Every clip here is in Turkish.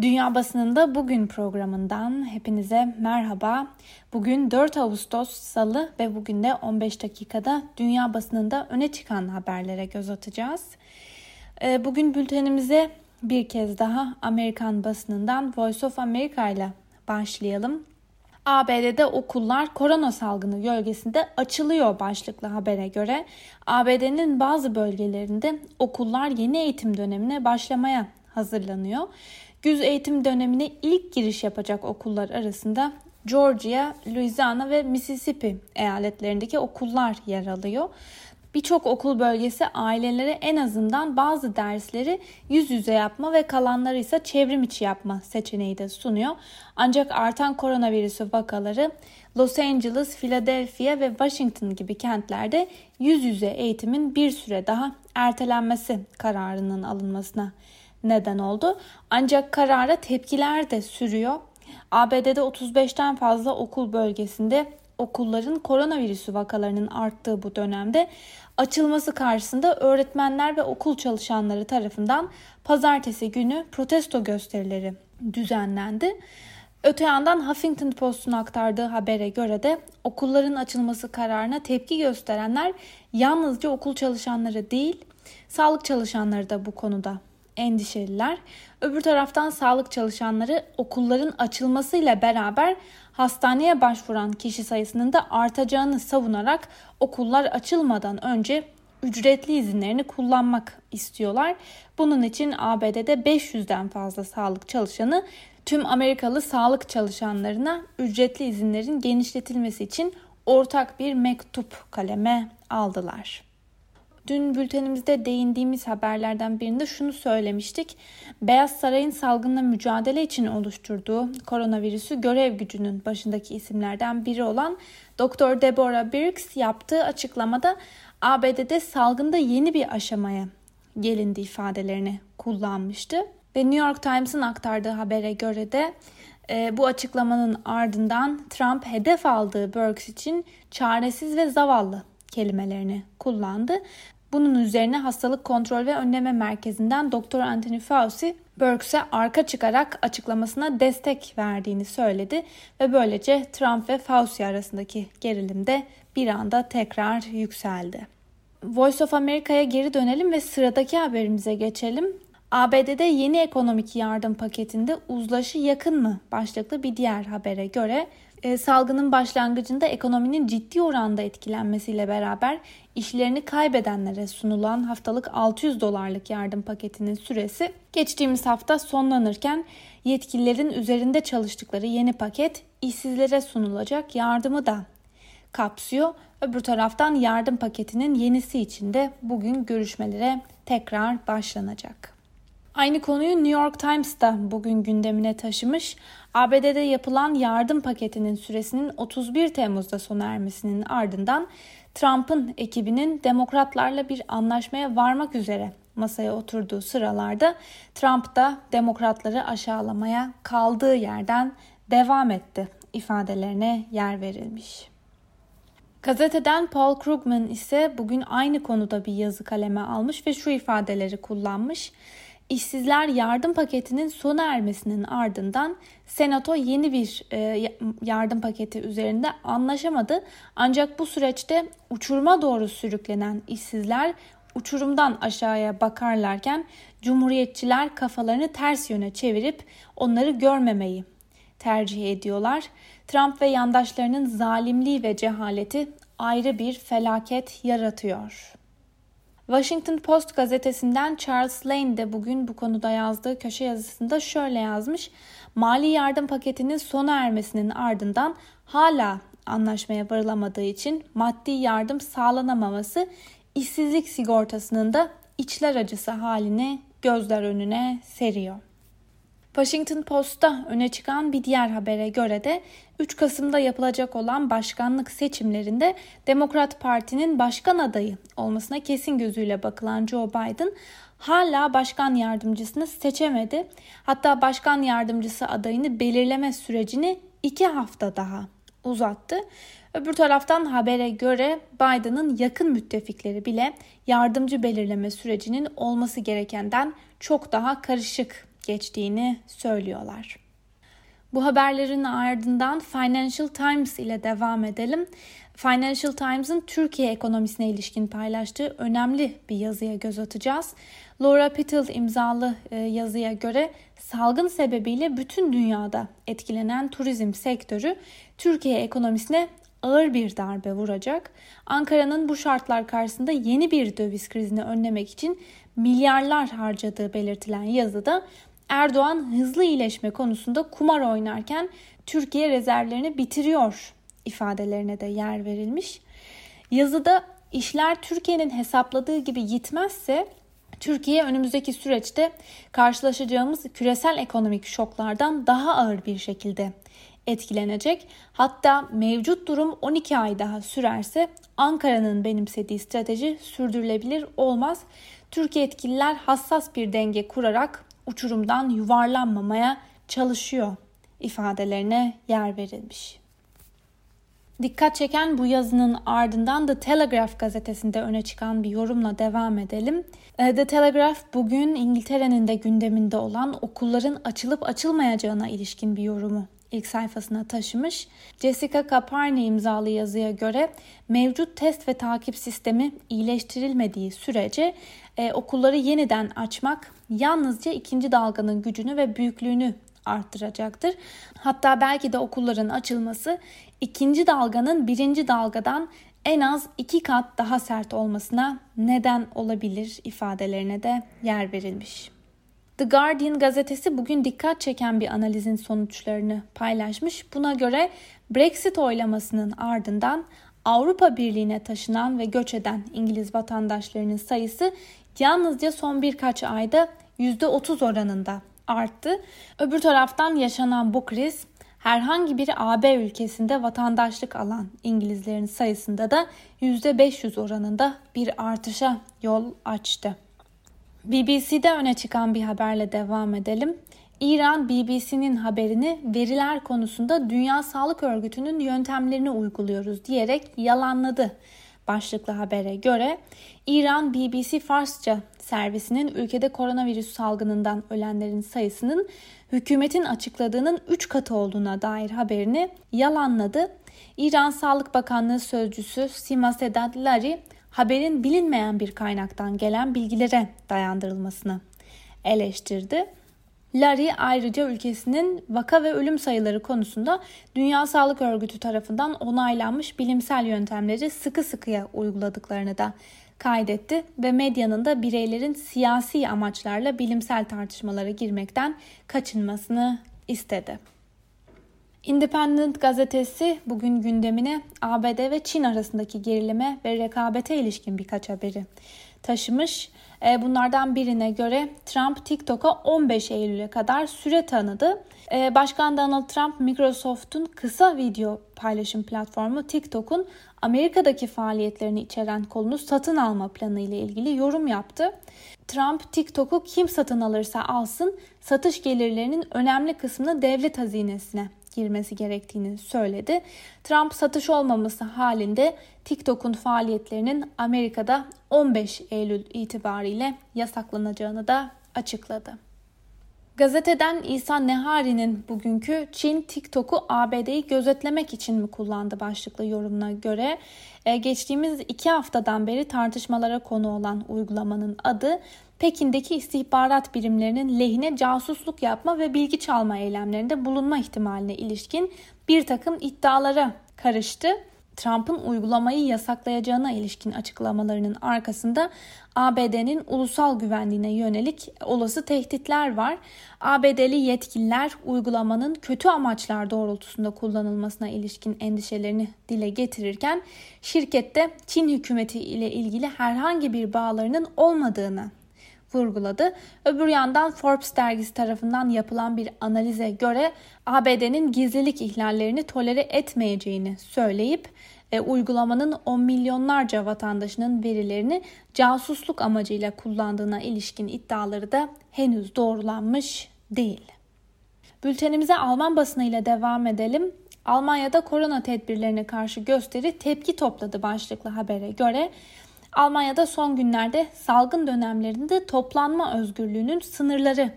Dünya Basınında Bugün programından hepinize merhaba. Bugün 4 Ağustos Salı ve bugün de 15 dakikada dünya basınında öne çıkan haberlere göz atacağız. Ee, bugün bültenimize bir kez daha Amerikan basınından Voice of America ile başlayalım. ABD'de okullar korona salgını gölgesinde açılıyor başlıklı habere göre ABD'nin bazı bölgelerinde okullar yeni eğitim dönemine başlamaya hazırlanıyor. Güz eğitim dönemine ilk giriş yapacak okullar arasında Georgia, Louisiana ve Mississippi eyaletlerindeki okullar yer alıyor. Birçok okul bölgesi ailelere en azından bazı dersleri yüz yüze yapma ve kalanları ise çevrim içi yapma seçeneği de sunuyor. Ancak artan koronavirüsü vakaları Los Angeles, Philadelphia ve Washington gibi kentlerde yüz yüze eğitimin bir süre daha ertelenmesi kararının alınmasına neden oldu. Ancak karara tepkiler de sürüyor. ABD'de 35'ten fazla okul bölgesinde okulların koronavirüsü vakalarının arttığı bu dönemde açılması karşısında öğretmenler ve okul çalışanları tarafından pazartesi günü protesto gösterileri düzenlendi. Öte yandan Huffington Post'un aktardığı habere göre de okulların açılması kararına tepki gösterenler yalnızca okul çalışanları değil, sağlık çalışanları da bu konuda endişeliler. Öbür taraftan sağlık çalışanları okulların açılmasıyla beraber hastaneye başvuran kişi sayısının da artacağını savunarak okullar açılmadan önce ücretli izinlerini kullanmak istiyorlar. Bunun için ABD'de 500'den fazla sağlık çalışanı tüm Amerikalı sağlık çalışanlarına ücretli izinlerin genişletilmesi için ortak bir mektup kaleme aldılar. Dün bültenimizde değindiğimiz haberlerden birinde şunu söylemiştik. Beyaz Saray'ın salgınla mücadele için oluşturduğu koronavirüsü görev gücünün başındaki isimlerden biri olan Dr. Deborah Birx yaptığı açıklamada ABD'de salgında yeni bir aşamaya gelindi ifadelerini kullanmıştı. Ve New York Times'ın aktardığı habere göre de e, bu açıklamanın ardından Trump hedef aldığı Birx için çaresiz ve zavallı kelimelerini kullandı. Bunun üzerine Hastalık Kontrol ve Önleme Merkezi'nden Dr. Anthony Fauci, Birx'e arka çıkarak açıklamasına destek verdiğini söyledi ve böylece Trump ve Fauci arasındaki gerilim de bir anda tekrar yükseldi. Voice of America'ya geri dönelim ve sıradaki haberimize geçelim. ABD'de yeni ekonomik yardım paketinde uzlaşı yakın mı başlıklı bir diğer habere göre salgının başlangıcında ekonominin ciddi oranda etkilenmesiyle beraber işlerini kaybedenlere sunulan haftalık 600 dolarlık yardım paketinin süresi geçtiğimiz hafta sonlanırken yetkililerin üzerinde çalıştıkları yeni paket işsizlere sunulacak yardımı da kapsıyor. Öbür taraftan yardım paketinin yenisi için de bugün görüşmelere tekrar başlanacak. Aynı konuyu New York Times da bugün gündemine taşımış. ABD'de yapılan yardım paketinin süresinin 31 Temmuz'da sona ermesinin ardından Trump'ın ekibinin demokratlarla bir anlaşmaya varmak üzere masaya oturduğu sıralarda Trump da demokratları aşağılamaya kaldığı yerden devam etti ifadelerine yer verilmiş. Gazeteden Paul Krugman ise bugün aynı konuda bir yazı kaleme almış ve şu ifadeleri kullanmış. İşsizler yardım paketinin sona ermesinin ardından Senato yeni bir e, yardım paketi üzerinde anlaşamadı. Ancak bu süreçte uçuruma doğru sürüklenen işsizler uçurumdan aşağıya bakarlarken cumhuriyetçiler kafalarını ters yöne çevirip onları görmemeyi tercih ediyorlar. Trump ve yandaşlarının zalimliği ve cehaleti ayrı bir felaket yaratıyor. Washington Post gazetesinden Charles Lane de bugün bu konuda yazdığı köşe yazısında şöyle yazmış. Mali yardım paketinin sona ermesinin ardından hala anlaşmaya varılamadığı için maddi yardım sağlanamaması işsizlik sigortasının da içler acısı halini gözler önüne seriyor. Washington Post'ta öne çıkan bir diğer habere göre de 3 Kasım'da yapılacak olan başkanlık seçimlerinde Demokrat Parti'nin başkan adayı olmasına kesin gözüyle bakılan Joe Biden hala başkan yardımcısını seçemedi. Hatta başkan yardımcısı adayını belirleme sürecini 2 hafta daha uzattı. Öbür taraftan habere göre Biden'ın yakın müttefikleri bile yardımcı belirleme sürecinin olması gerekenden çok daha karışık geçtiğini söylüyorlar. Bu haberlerin ardından Financial Times ile devam edelim. Financial Times'ın Türkiye ekonomisine ilişkin paylaştığı önemli bir yazıya göz atacağız. Laura Pittel imzalı e, yazıya göre salgın sebebiyle bütün dünyada etkilenen turizm sektörü Türkiye ekonomisine ağır bir darbe vuracak. Ankara'nın bu şartlar karşısında yeni bir döviz krizini önlemek için milyarlar harcadığı belirtilen yazıda Erdoğan hızlı iyileşme konusunda kumar oynarken Türkiye rezervlerini bitiriyor ifadelerine de yer verilmiş. Yazıda işler Türkiye'nin hesapladığı gibi gitmezse Türkiye önümüzdeki süreçte karşılaşacağımız küresel ekonomik şoklardan daha ağır bir şekilde etkilenecek. Hatta mevcut durum 12 ay daha sürerse Ankara'nın benimsediği strateji sürdürülebilir olmaz. Türkiye yetkililer hassas bir denge kurarak uçurumdan yuvarlanmamaya çalışıyor ifadelerine yer verilmiş. Dikkat çeken bu yazının ardından The Telegraph gazetesinde öne çıkan bir yorumla devam edelim. Ee, The Telegraph bugün İngiltere'nin de gündeminde olan okulların açılıp açılmayacağına ilişkin bir yorumu ilk sayfasına taşımış. Jessica Caparni imzalı yazıya göre mevcut test ve takip sistemi iyileştirilmediği sürece e, okulları yeniden açmak yalnızca ikinci dalganın gücünü ve büyüklüğünü arttıracaktır. Hatta belki de okulların açılması ikinci dalganın birinci dalgadan en az iki kat daha sert olmasına neden olabilir ifadelerine de yer verilmiş. The Guardian gazetesi bugün dikkat çeken bir analizin sonuçlarını paylaşmış. Buna göre Brexit oylamasının ardından Avrupa Birliği'ne taşınan ve göç eden İngiliz vatandaşlarının sayısı yalnızca son birkaç ayda %30 oranında arttı. Öbür taraftan yaşanan bu kriz herhangi bir AB ülkesinde vatandaşlık alan İngilizlerin sayısında da %500 oranında bir artışa yol açtı. BBC'de öne çıkan bir haberle devam edelim. İran BBC'nin haberini veriler konusunda Dünya Sağlık Örgütü'nün yöntemlerini uyguluyoruz diyerek yalanladı. Başlıklı habere göre İran BBC Farsça servisinin ülkede koronavirüs salgınından ölenlerin sayısının hükümetin açıkladığının 3 katı olduğuna dair haberini yalanladı. İran Sağlık Bakanlığı sözcüsü Sima Sedat Lari haberin bilinmeyen bir kaynaktan gelen bilgilere dayandırılmasını eleştirdi. Larry ayrıca ülkesinin vaka ve ölüm sayıları konusunda Dünya Sağlık Örgütü tarafından onaylanmış bilimsel yöntemleri sıkı sıkıya uyguladıklarını da kaydetti ve medyanın da bireylerin siyasi amaçlarla bilimsel tartışmalara girmekten kaçınmasını istedi. Independent gazetesi bugün gündemine ABD ve Çin arasındaki gerilime ve rekabete ilişkin birkaç haberi taşımış. E, bunlardan birine göre Trump TikTok'a 15 Eylül'e kadar süre tanıdı. E, Başkan Donald Trump Microsoft'un kısa video paylaşım platformu TikTok'un Amerika'daki faaliyetlerini içeren kolunu satın alma planı ile ilgili yorum yaptı. Trump TikTok'u kim satın alırsa alsın satış gelirlerinin önemli kısmını devlet hazinesine girmesi gerektiğini söyledi. Trump satış olmaması halinde TikTok'un faaliyetlerinin Amerika'da 15 Eylül itibariyle yasaklanacağını da açıkladı. Gazeteden İsa Nehari'nin bugünkü Çin TikTok'u ABD'yi gözetlemek için mi kullandı başlıklı yorumuna göre e, geçtiğimiz iki haftadan beri tartışmalara konu olan uygulamanın adı Pekin'deki istihbarat birimlerinin lehine casusluk yapma ve bilgi çalma eylemlerinde bulunma ihtimaline ilişkin bir takım iddialara karıştı. Trump'ın uygulamayı yasaklayacağına ilişkin açıklamalarının arkasında ABD'nin ulusal güvenliğine yönelik olası tehditler var. ABD'li yetkililer uygulamanın kötü amaçlar doğrultusunda kullanılmasına ilişkin endişelerini dile getirirken şirkette Çin hükümeti ile ilgili herhangi bir bağlarının olmadığını vurguladı. Öbür yandan Forbes dergisi tarafından yapılan bir analize göre ABD'nin gizlilik ihlallerini tolere etmeyeceğini söyleyip e, uygulamanın 10 milyonlarca vatandaşının verilerini casusluk amacıyla kullandığına ilişkin iddiaları da henüz doğrulanmış değil. Bültenimize Alman basınıyla devam edelim. Almanya'da korona tedbirlerine karşı gösteri tepki topladı başlıklı habere göre. Almanya'da son günlerde salgın dönemlerinde toplanma özgürlüğünün sınırları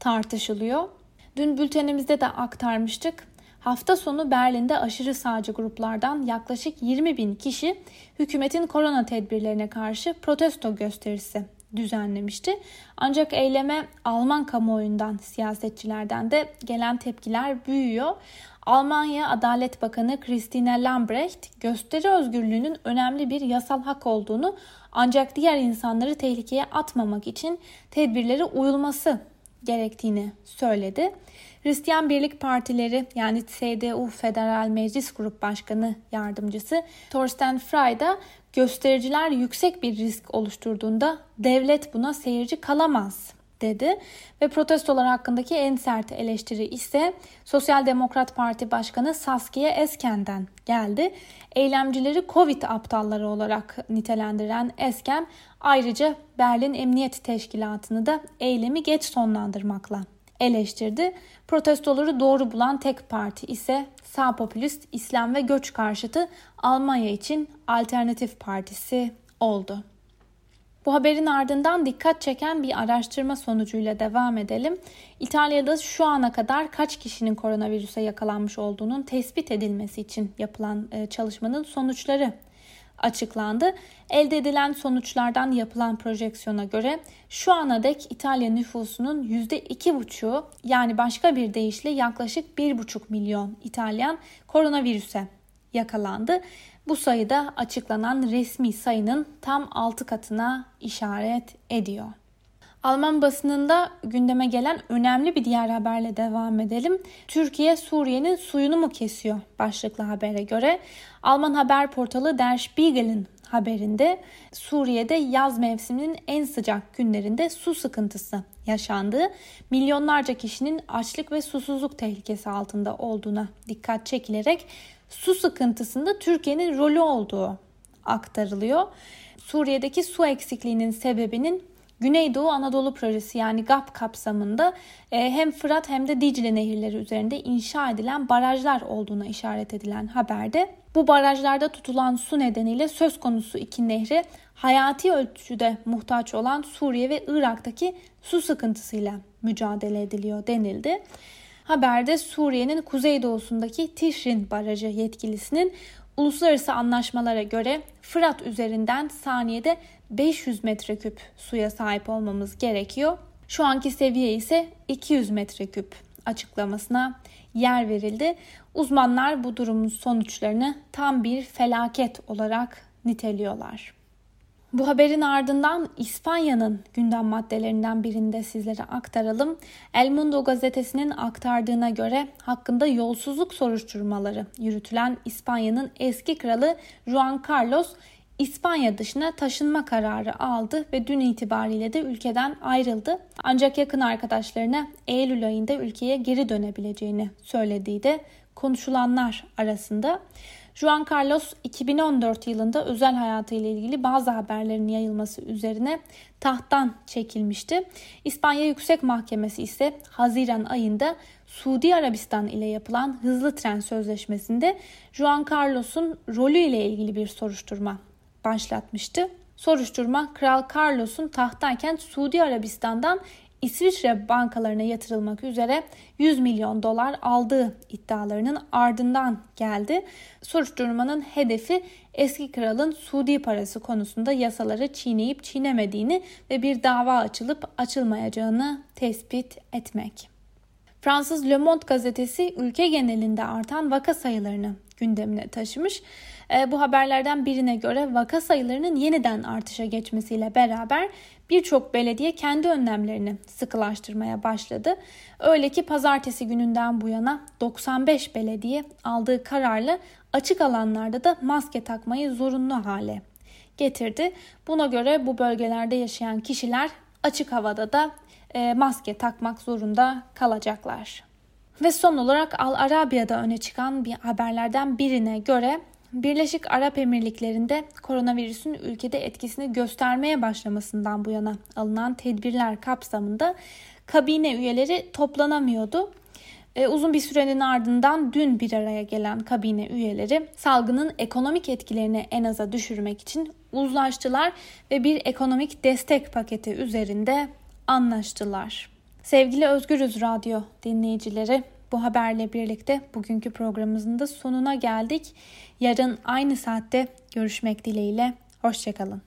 tartışılıyor. Dün bültenimizde de aktarmıştık. Hafta sonu Berlin'de aşırı sağcı gruplardan yaklaşık 20 bin kişi hükümetin korona tedbirlerine karşı protesto gösterisi düzenlemişti. Ancak eyleme Alman kamuoyundan, siyasetçilerden de gelen tepkiler büyüyor. Almanya Adalet Bakanı Christine Lambrecht gösteri özgürlüğünün önemli bir yasal hak olduğunu ancak diğer insanları tehlikeye atmamak için tedbirlere uyulması gerektiğini söyledi. Hristiyan Birlik Partileri yani CDU Federal Meclis Grup Başkanı Yardımcısı Thorsten Frey da göstericiler yüksek bir risk oluşturduğunda devlet buna seyirci kalamaz dedi ve protestolar hakkındaki en sert eleştiri ise Sosyal Demokrat Parti Başkanı Saskia Esken'den geldi. Eylemcileri Covid aptalları olarak nitelendiren Esken ayrıca Berlin Emniyet Teşkilatı'nı da eylemi geç sonlandırmakla eleştirdi. Protestoları doğru bulan tek parti ise sağ popülist İslam ve göç karşıtı Almanya için Alternatif Partisi oldu. Bu haberin ardından dikkat çeken bir araştırma sonucuyla devam edelim. İtalya'da şu ana kadar kaç kişinin koronavirüse yakalanmış olduğunun tespit edilmesi için yapılan e, çalışmanın sonuçları açıklandı. Elde edilen sonuçlardan yapılan projeksiyona göre şu ana dek İtalya nüfusunun %2,5'u yani başka bir deyişle yaklaşık 1,5 milyon İtalyan koronavirüse yakalandı. Bu sayıda açıklanan resmi sayının tam 6 katına işaret ediyor. Alman basınında gündeme gelen önemli bir diğer haberle devam edelim. Türkiye Suriye'nin suyunu mu kesiyor başlıklı habere göre. Alman haber portalı Der Spiegel'in haberinde Suriye'de yaz mevsiminin en sıcak günlerinde su sıkıntısı yaşandığı, milyonlarca kişinin açlık ve susuzluk tehlikesi altında olduğuna dikkat çekilerek su sıkıntısında Türkiye'nin rolü olduğu aktarılıyor. Suriye'deki su eksikliğinin sebebinin Güneydoğu Anadolu Projesi yani GAP kapsamında e, hem Fırat hem de Dicle nehirleri üzerinde inşa edilen barajlar olduğuna işaret edilen haberde bu barajlarda tutulan su nedeniyle söz konusu iki nehri hayati ölçüde muhtaç olan Suriye ve Irak'taki su sıkıntısıyla mücadele ediliyor denildi. Haberde Suriye'nin kuzeydoğusundaki Tişrin Barajı yetkilisinin uluslararası anlaşmalara göre Fırat üzerinden saniyede 500 metreküp suya sahip olmamız gerekiyor. Şu anki seviye ise 200 metreküp açıklamasına yer verildi. Uzmanlar bu durumun sonuçlarını tam bir felaket olarak niteliyorlar. Bu haberin ardından İspanya'nın gündem maddelerinden birini de sizlere aktaralım. El Mundo gazetesinin aktardığına göre hakkında yolsuzluk soruşturmaları yürütülen İspanya'nın eski kralı Juan Carlos İspanya dışına taşınma kararı aldı ve dün itibariyle de ülkeden ayrıldı. Ancak yakın arkadaşlarına Eylül ayında ülkeye geri dönebileceğini söylediği de konuşulanlar arasında. Juan Carlos 2014 yılında özel hayatıyla ilgili bazı haberlerin yayılması üzerine tahttan çekilmişti. İspanya Yüksek Mahkemesi ise Haziran ayında Suudi Arabistan ile yapılan hızlı tren sözleşmesinde Juan Carlos'un rolü ile ilgili bir soruşturma başlatmıştı. Soruşturma Kral Carlos'un tahttayken Suudi Arabistan'dan İsviçre bankalarına yatırılmak üzere 100 milyon dolar aldığı iddialarının ardından geldi. Soruşturmanın hedefi eski kralın Suudi parası konusunda yasaları çiğneyip çiğnemediğini ve bir dava açılıp açılmayacağını tespit etmek. Fransız Le Monde gazetesi ülke genelinde artan vaka sayılarını gündemine taşımış. E, bu haberlerden birine göre vaka sayılarının yeniden artışa geçmesiyle beraber birçok belediye kendi önlemlerini sıkılaştırmaya başladı. Öyle ki pazartesi gününden bu yana 95 belediye aldığı kararla açık alanlarda da maske takmayı zorunlu hale getirdi. Buna göre bu bölgelerde yaşayan kişiler açık havada da e, maske takmak zorunda kalacaklar. Ve son olarak Al Arabiya'da öne çıkan bir haberlerden birine göre Birleşik Arap Emirlikleri'nde koronavirüsün ülkede etkisini göstermeye başlamasından bu yana alınan tedbirler kapsamında kabine üyeleri toplanamıyordu. E, uzun bir sürenin ardından dün bir araya gelen kabine üyeleri salgının ekonomik etkilerini en aza düşürmek için uzlaştılar ve bir ekonomik destek paketi üzerinde anlaştılar. Sevgili Özgürüz Radyo dinleyicileri, bu haberle birlikte bugünkü programımızın da sonuna geldik. Yarın aynı saatte görüşmek dileğiyle. Hoşçakalın.